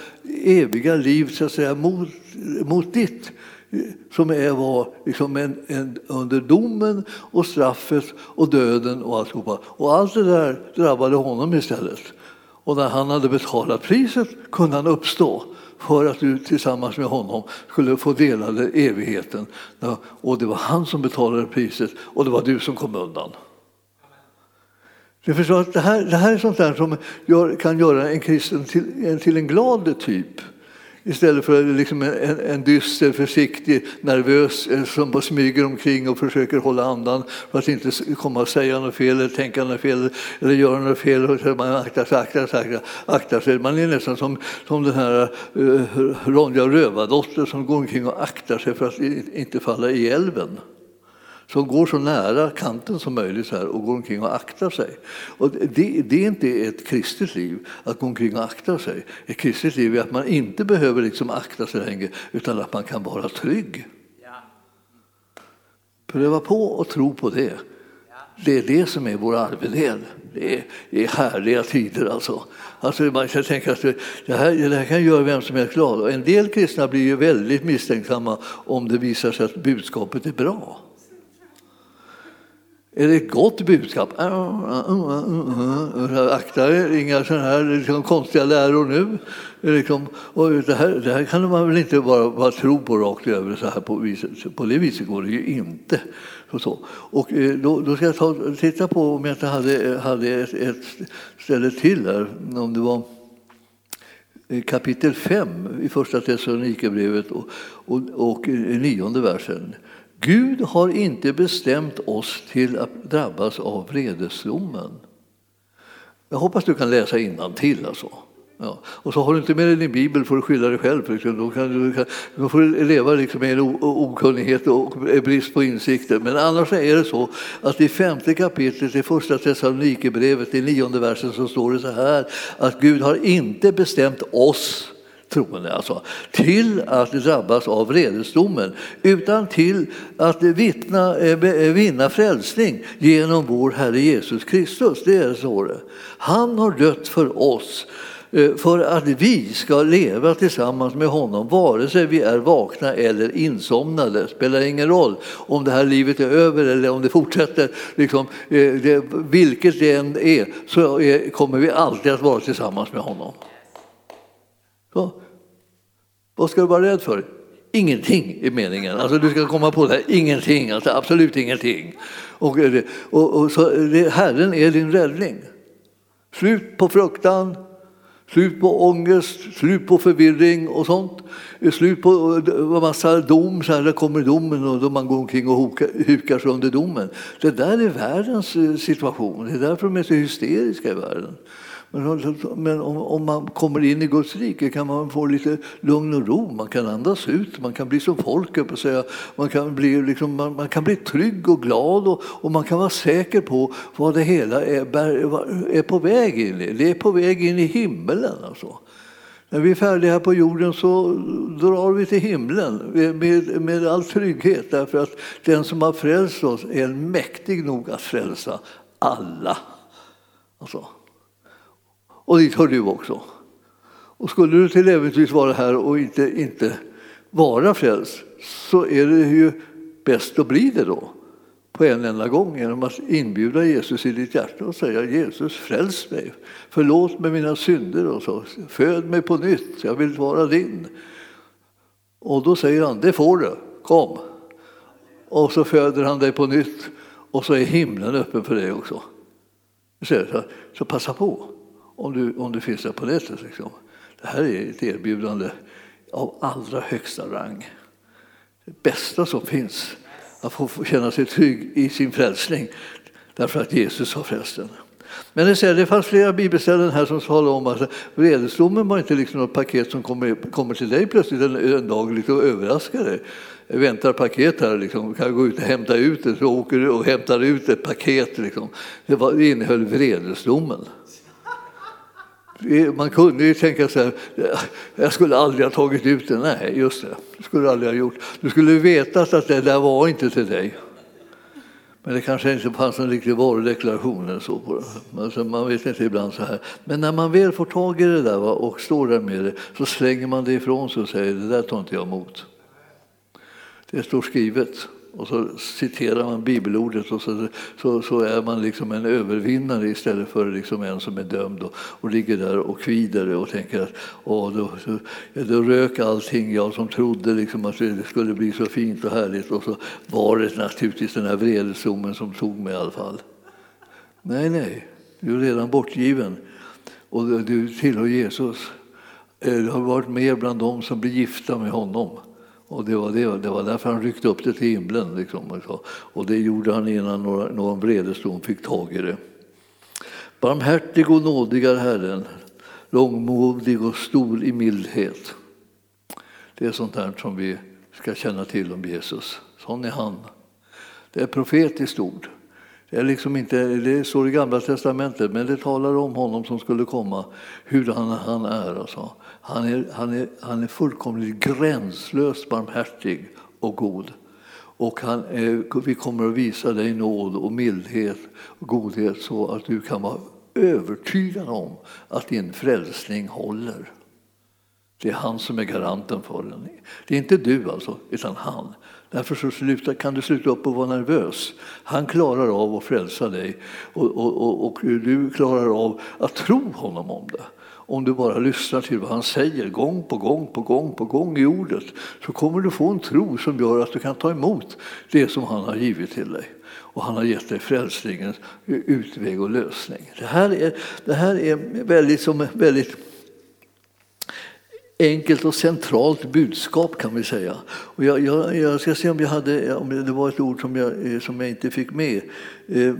eviga liv så att säga, mot, mot ditt som är, var liksom en, en, under domen och straffet och döden och alltihopa. Och allt det där drabbade honom istället. Och när han hade betalat priset kunde han uppstå för att du tillsammans med honom skulle få dela evigheten. Och det var han som betalade priset och det var du som kom undan. Du förstår att det här, det här är sånt där som gör, kan göra en kristen till, till en glad typ. Istället för liksom en, en dyster, försiktig, nervös eh, som bara smyger omkring och försöker hålla andan för att inte komma och säga något fel eller tänka något fel eller göra något fel. Och man aktar sig, aktar sig, aktar sig. Man är nästan som, som den här uh, Ronja Rövardotter som går omkring och aktar sig för att inte falla i älven som går så nära kanten som möjligt här och går omkring och aktar sig. Och det, det, är inte ett kristet liv att gå omkring och akta sig. Ett kristet liv är att man inte behöver liksom akta sig längre utan att man kan vara trygg. Pröva på och tro på det. Det är det som är vår arvedel. Det är, det är härliga tider alltså. alltså man kan tänka att det här, det här kan göra vem som helst glad. Och en del kristna blir ju väldigt misstänksamma om det visar sig att budskapet är bra. Är det ett gott budskap? Akta er, inga sådana här liksom, konstiga läror nu. Liksom, och det, här, det här kan man väl inte bara, bara tro på rakt över så här på, viset. på det viset går det ju inte. Och, så. och eh, då, då ska jag ta, titta på om jag inte hade, hade ett, ett ställe till här, om det var eh, kapitel 5 i första Thessalonikerbrevet och, och, och nionde versen. Gud har inte bestämt oss till att drabbas av vredesdomen. Jag hoppas du kan läsa innantill alltså. Ja. Och så har du inte med dig din bibel får du skylla dig själv. Liksom. Då, kan du, då får du leva liksom med en okunnighet och brist på insikter. Men annars är det så att i femte kapitlet i första Thessalonikerbrevet, i nionde versen, så står det så här att Gud har inte bestämt oss troende alltså, till att drabbas av vredesdomen utan till att vittna, eh, eh, vinna frälsning genom vår Herre Jesus Kristus. Det är så det. Han har dött för oss eh, för att vi ska leva tillsammans med honom vare sig vi är vakna eller insomnade. Det spelar ingen roll om det här livet är över eller om det fortsätter. Liksom, det, vilket det än är så är, kommer vi alltid att vara tillsammans med honom. Så. Vad ska du vara rädd för? Ingenting är meningen. Alltså, du ska komma på det ingenting, alltså, absolut ingenting. Och, eh, och, och så, det, Herren är din räddning. Slut på fruktan, slut på ångest, slut på förvirring och sånt. Eh, slut på eh, en massa dom, så här, där kommer domen och då man går omkring och hukar sig under domen. Det där är världens situation, det är därför de är så hysteriska i världen. Men om man kommer in i Guds rike kan man få lite lugn och ro. Man kan andas ut, man kan bli som folk. Och säga. Man, kan bli, liksom, man, man, kan bli trygg och glad och, och, man kan vara säker på vad det hela är, är på väg in i. Det är på väg in i himmelen. Alltså. När vi är färdiga här på jorden så drar vi till himlen med, med all trygghet därför att den som har frälst oss är mäktig nog att frälsa alla. Alltså. Och dit hör du också. Och skulle du till äventyrs vara här och inte, inte vara frälst så är det ju bäst att bli det då på en enda gång genom att inbjuda Jesus i ditt hjärta och säga Jesus fräls mig, förlåt mig mina synder och så, föd mig på nytt, jag vill vara din. Och då säger han, det får du, kom. Och så föder han dig på nytt och så är himlen öppen för dig också. Så, så passa på om du, om du finns där på nätet. Liksom. Det här är ett erbjudande av allra högsta rang. Det bästa som finns, att få känna sig trygg i sin frälsning därför att Jesus har frälst den. Men det, det fanns flera bibelställen här som talade om att vredesdomen var inte liksom något paket som kommer, kommer till dig plötsligt en, en dag liksom och överraskar dig. Jag väntar paket här, liksom. kan gå ut och hämta ut det, så åker du och hämtar ut ett paket. Liksom. Det, var, det innehöll vredesdomen. Man kunde ju tänka så här, jag skulle aldrig ha tagit ut det. Nej, just det, det skulle du aldrig ha gjort. Du skulle vetat att det där var inte till dig. Men det kanske inte fanns en riktig varudeklaration eller så på det. Alltså, man vet inte ibland så här. Men när man väl får tag i det där och står där med det så slänger man det ifrån sig och säger det där tar inte jag emot. Det står skrivet. Och så citerar man bibelordet och så, så, så, är man liksom en övervinnare istället för liksom en som är dömd och, och ligger där och kvider och tänker att åh, då, så, då rök allting jag som trodde liksom att det skulle bli så fint och härligt och så var det naturligtvis den här vredesdomen som tog mig i alla fall. Nej, nej, du är redan bortgiven och du tillhör Jesus. Eh, du har varit med bland dem som blir gifta med honom. Och det var, det, det var därför han ryckte upp det till himlen. Liksom, och det gjorde han innan några, någon vredesdom fick tag i det. Barmhärtig och nådig är Herren, långmodig och stor i mildhet. Det är sånt där som vi ska känna till om Jesus. Sån är han. Det är profetiskt ord. Det, är liksom inte, det står i Gamla testamentet, men det talar om honom som skulle komma, hur han, han är. Alltså. Han, är, han, är, han är fullkomligt gränslöst barmhärtig och god. Och han, eh, vi kommer att visa dig nåd och mildhet och godhet så att du kan vara övertygad om att din frälsning håller. Det är han som är garanten för den. Det är inte du alltså, utan han. Därför så sluta, kan du sluta upp och vara nervös. Han klarar av att frälsa dig och, och, och, och, du klarar av att tro honom om det. Om du bara lyssnar till vad han säger gång på gång på gång på gång i ordet så kommer du få en tro som gör att du kan ta emot det som han har givit till dig. Och han har gett dig frälsningens utväg och lösning. Det här är, det här är väldigt, som väldigt enkelt och centralt budskap kan vi säga. Och jag, jag, jag, ska se om, jag hade, om det var ett ord som jag, som jag inte fick med. Eh,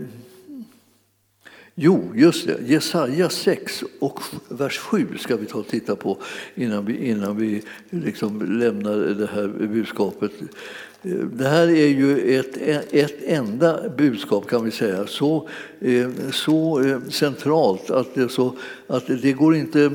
Jo, just det. Jesaja 6 och vers 7 ska vi ta och titta på innan vi, innan vi liksom lämnar det här budskapet. Det här är ju ett, ett enda budskap kan vi säga, så, eh, så eh, centralt att det, så, att det går inte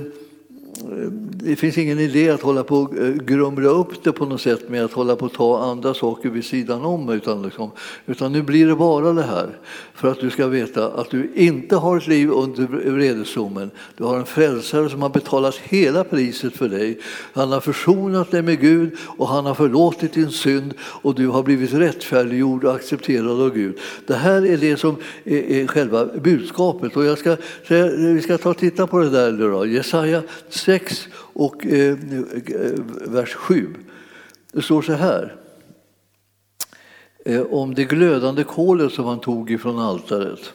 det finns ingen idé att hålla på och eh, grumla upp det på något sätt med att hålla på att ta andra saker vid sidan om. Utan, liksom, utan nu blir det bara det här. För att du ska veta att du inte har ett liv under vredesdomen. Du har en frälsare som har betalat hela priset för dig. Han har försonat dig med Gud och han har förlåtit din synd och du har blivit rättfärdiggjord och accepterad av Gud. Det här är det som är, själva budskapet. Och jag ska, vi ska ta och titta på det där. Då. Jesaja 6 och eh, eh vers 7. Det står så här. Eh, om det glödande kolet som han tog ifrån altaret.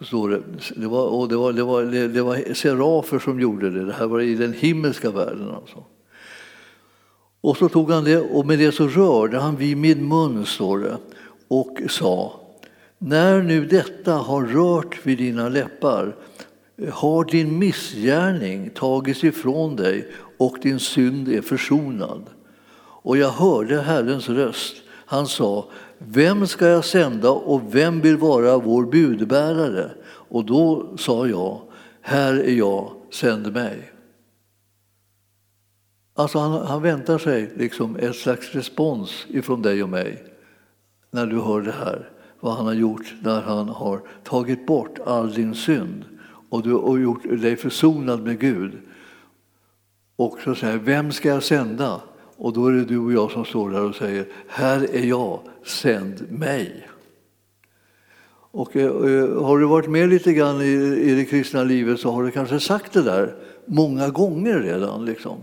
Står det. Det, var, och det, var, det, var, det var serafer som gjorde det. Det här var i den himmelska världen. Alltså. Och så tog han det och med det så rörde han vid min mun, står det, och sa när nu detta har rört vid dina läppar har din missgärning tagits ifrån dig och din synd är försonad. Och jag hörde Herrens röst. Han sa, vem ska jag sända och vem vill vara vår budbärare? Och då sa jag, här är jag, sänd mig. Alltså han, han väntar sig liksom ett slags respons ifrån dig och mig när du hör det här. Vad han har gjort när han har tagit bort all din synd och du har gjort dig försonad med Gud. Och så säger vem ska jag sända? Och då är det du och jag som står där och säger, här är jag, sänd mig. Och eh, eh, har du varit med lite grann i, i det kristna livet så har du kanske sagt det där många gånger redan. Liksom.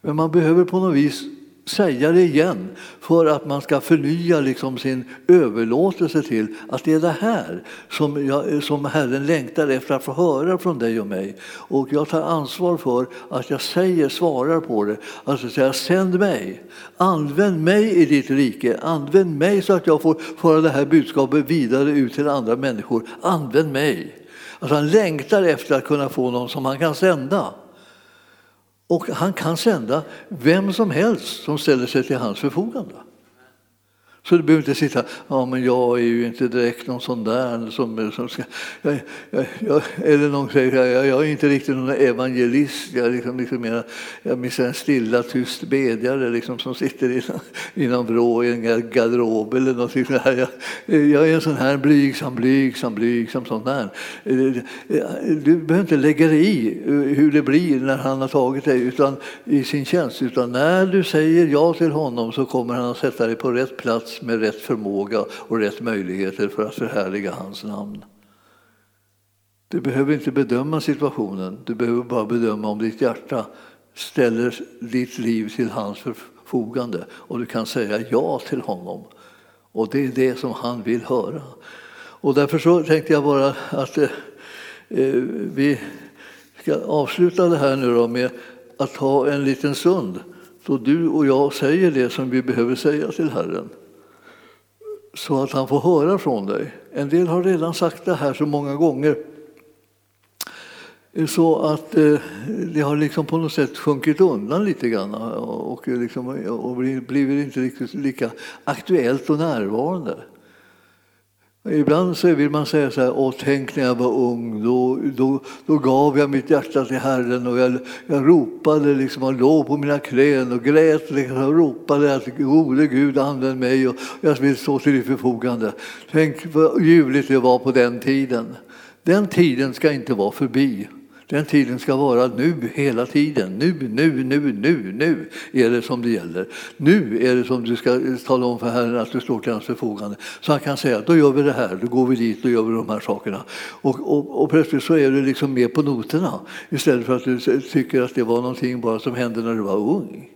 Men man behöver på något vis säga det igen för att man ska förnya liksom sin överlåtelse till att det är det här som, jag, som Herren längtar efter att få höra från dig och mig. Och jag tar ansvar för att jag säger, svarar på det. Alltså säga, sänd mig, använd mig i ditt rike, använd mig så att jag får föra det här budskapet vidare ut till andra människor. Använd mig. Alltså han längtar efter att kunna få någon som han kan sända. Och han kan sända vem som helst som ställer sig till hans förfogande. Så du behöver inte sitta, ja men jag är ju inte direkt någon sån där som, som ska, jag, jag, jag, eller någon säger, jag, jag är inte riktigt någon evangelist, jag är liksom, liksom mera, jag en stilla tyst bedjare liksom, som sitter i, i någon vrå i en garderob eller något sånt. Jag, jag är en sån här blygsam, blygsam, blygsam sån där. Du behöver inte lägga dig i hur det blir när han har tagit dig utan, i sin tjänst, utan när du säger ja till honom så kommer han att sätta dig på rätt plats med rätt förmåga och rätt möjligheter för att förhärliga hans namn. Du behöver inte bedöma situationen, du behöver bara bedöma om ditt hjärta ställer ditt liv till hans förfogande och du kan säga ja till honom. Och det är det som han vill höra. Och därför så tänkte jag bara att eh, eh vi ska avsluta det här nu då med att ha en liten stund då du och jag säger det som vi behöver säga till Herren så att han får höra från dig. En del har redan sagt det här så många gånger så att eh, det har liksom på något sätt sjunkit undan lite grann och, liksom, och blivit inte riktigt lika aktuellt och närvarande. Ibland så vill man säga så här, Åh, tänk när jag var ung, då, då, då gav jag mitt hjärta till Herren och jag, jag ropade liksom, och låg på mina knän och grät liksom, och ropade att gode Gud använd mig och jag vill stå till ditt förfogande. Tänk vad ljuvligt det var på den tiden. Den tiden ska inte vara förbi. Den tiden ska vara nu, hela tiden. Nu, nu, nu, nu, nu är det som det gäller. Nu är det som du ska tala om för Herren att du står till hans förfogande. Så han kan säga, då gör vi det här, då går vi dit, då gör vi de här sakerna. Och, och, och plötsligt så är du liksom med på noterna istället för att du tycker att det var någonting bara som hände när du var ung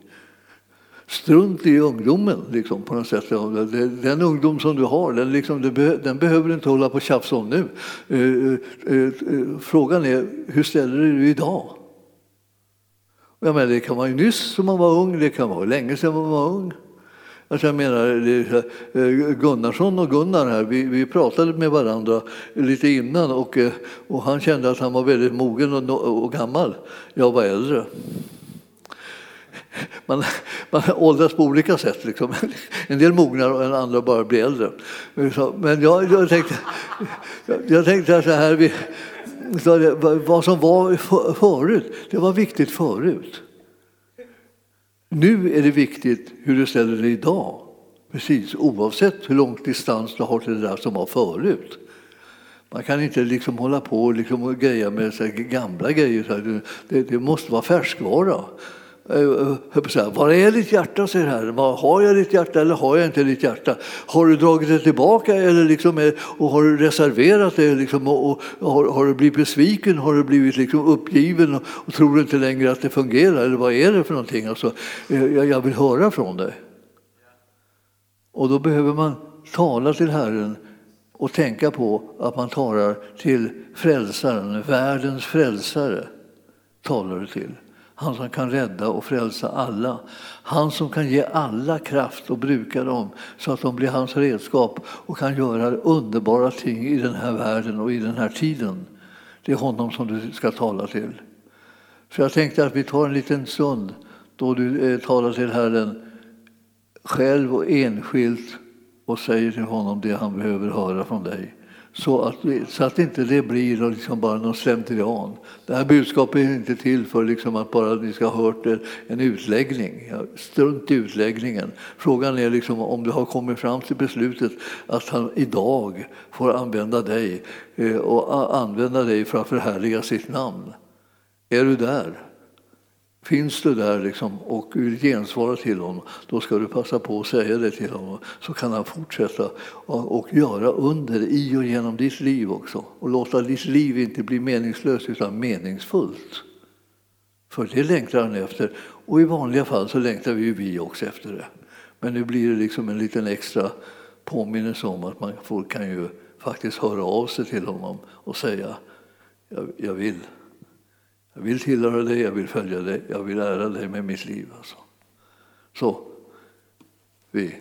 strunt i ungdomen. Liksom, på något sätt. Den ungdom som du har, den, liksom, den behöver du inte hålla på och tjafsa om nu. Eh, eh, eh, frågan är, hur ställer du dig idag? Jag menar, det kan vara nyss som man var ung, det kan vara länge sedan man var ung. Alltså jag menar, Gunnarsson och Gunnar här, vi, vi pratade med varandra lite innan och, och han kände att han var väldigt mogen och, och gammal. Jag var äldre man, man åldras på olika sätt. Liksom. En del mognar och en andra bara blir äldre. Men jag, jag tänkte, jag tänkte så här, vi, så vad som var förut, det var viktigt förut. Nu är det viktigt hur du ställer dig idag. Precis, oavsett hur lång distans du har till det där som var förut. Man kan inte liksom hålla på och liksom greja med så gamla grejer. Det, det måste vara färskvara. Eh, eh, Var är ditt hjärta, säger Herren. Har jag ditt hjärta eller har jag inte ditt hjärta? Har du dragit det tillbaka eller liksom, och har du reserverat det? Liksom, och, och, har, har, du blivit besviken? Har du blivit liksom uppgiven och, och tror inte längre att det fungerar? Eller vad är det för någonting? Alltså, jag, jag vill höra från dig. Och då behöver man tala till Herren och tänka på att man talar till frälsaren, världens frälsare. talar du till. Han som kan rädda och frälsa alla. Han som kan ge alla kraft och bruka dem så att de blir hans redskap och kan göra underbara ting i den här världen och i den här tiden. Det är honom som du ska tala till. Så jag tänkte att vi tar en liten stund då du eh, talar till Herren själv och enskilt och säger till honom det han behöver höra från dig. Så att, så att inte det blir liksom bara någon slentrian. Det här budskapet är inte till för liksom att bara ni ska ha hört en utläggning. Strunt i utläggningen. Frågan är liksom om du har kommit fram till beslutet att han idag får använda dig eh, och använda dig för att förhärliga sitt namn. Är du där? Finns du där liksom och vill gensvara till honom, då ska du passa på att säga det till honom. Så kan han fortsätta och göra under i och genom ditt liv också. Och låta ditt liv inte bli meningslöst utan meningsfullt. För det längtar han efter. Och i vanliga fall så längtar vi, vi också efter det. Men nu blir det liksom en liten extra påminnelse om att man kan ju faktiskt höra av sig till honom och säga jag, jag vill. Jag vill tillhöra dig, jag vill följa dig, jag vill ära dig med mitt liv. Alltså. Så vi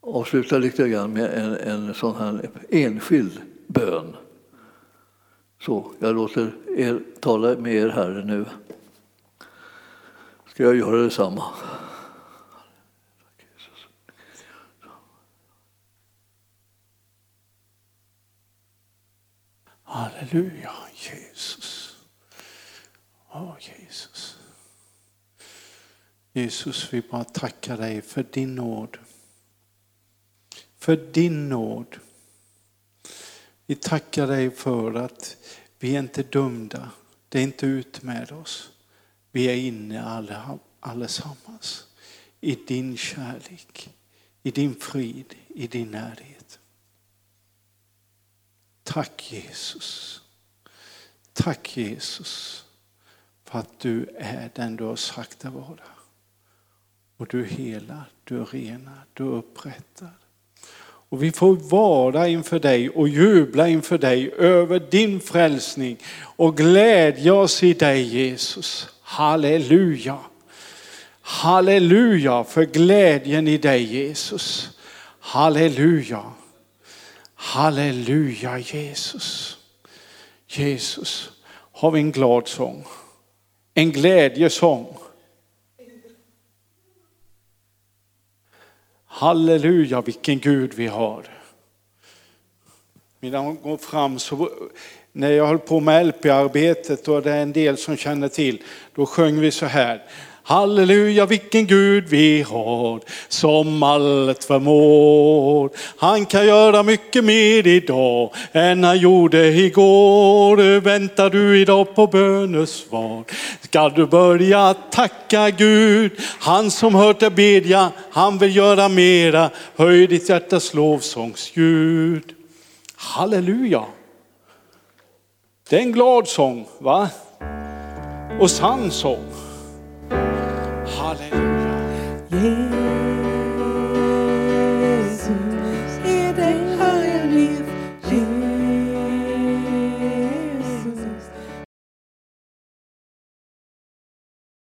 avslutar lite grann med en, en sån här enskild bön. Så jag låter er tala med er Herre nu. Ska jag göra detsamma? Halleluja, Åh Jesus. Jesus, vi bara tackar dig för din nåd. För din nåd. Vi tackar dig för att vi är inte dömda. Det är inte ut med oss. Vi är inne alla, allesammans i din kärlek, i din frid, i din närhet. Tack Jesus. Tack Jesus för att du är den du har sagt att vara. Och du helar, du renar, du upprättar. Och vi får vara inför dig och jubla inför dig över din frälsning och glädja oss i dig Jesus. Halleluja. Halleluja för glädjen i dig Jesus. Halleluja. Halleluja Jesus. Jesus, har vi en glad sång? En glädjesång. Halleluja, vilken Gud vi har. Medan hon går fram så när jag höll på med LP-arbetet och det är en del som känner till, då sjöng vi så här. Halleluja vilken Gud vi har som allt förmår. Han kan göra mycket mer idag än han gjorde igår. Väntar du idag på bönesvar ska du börja tacka Gud. Han som hört dig bedja, han vill göra mera. Höj ditt hjärtas lovsångsljud. Halleluja. Det är en glad sång, va? Och sann sång. Halleluja.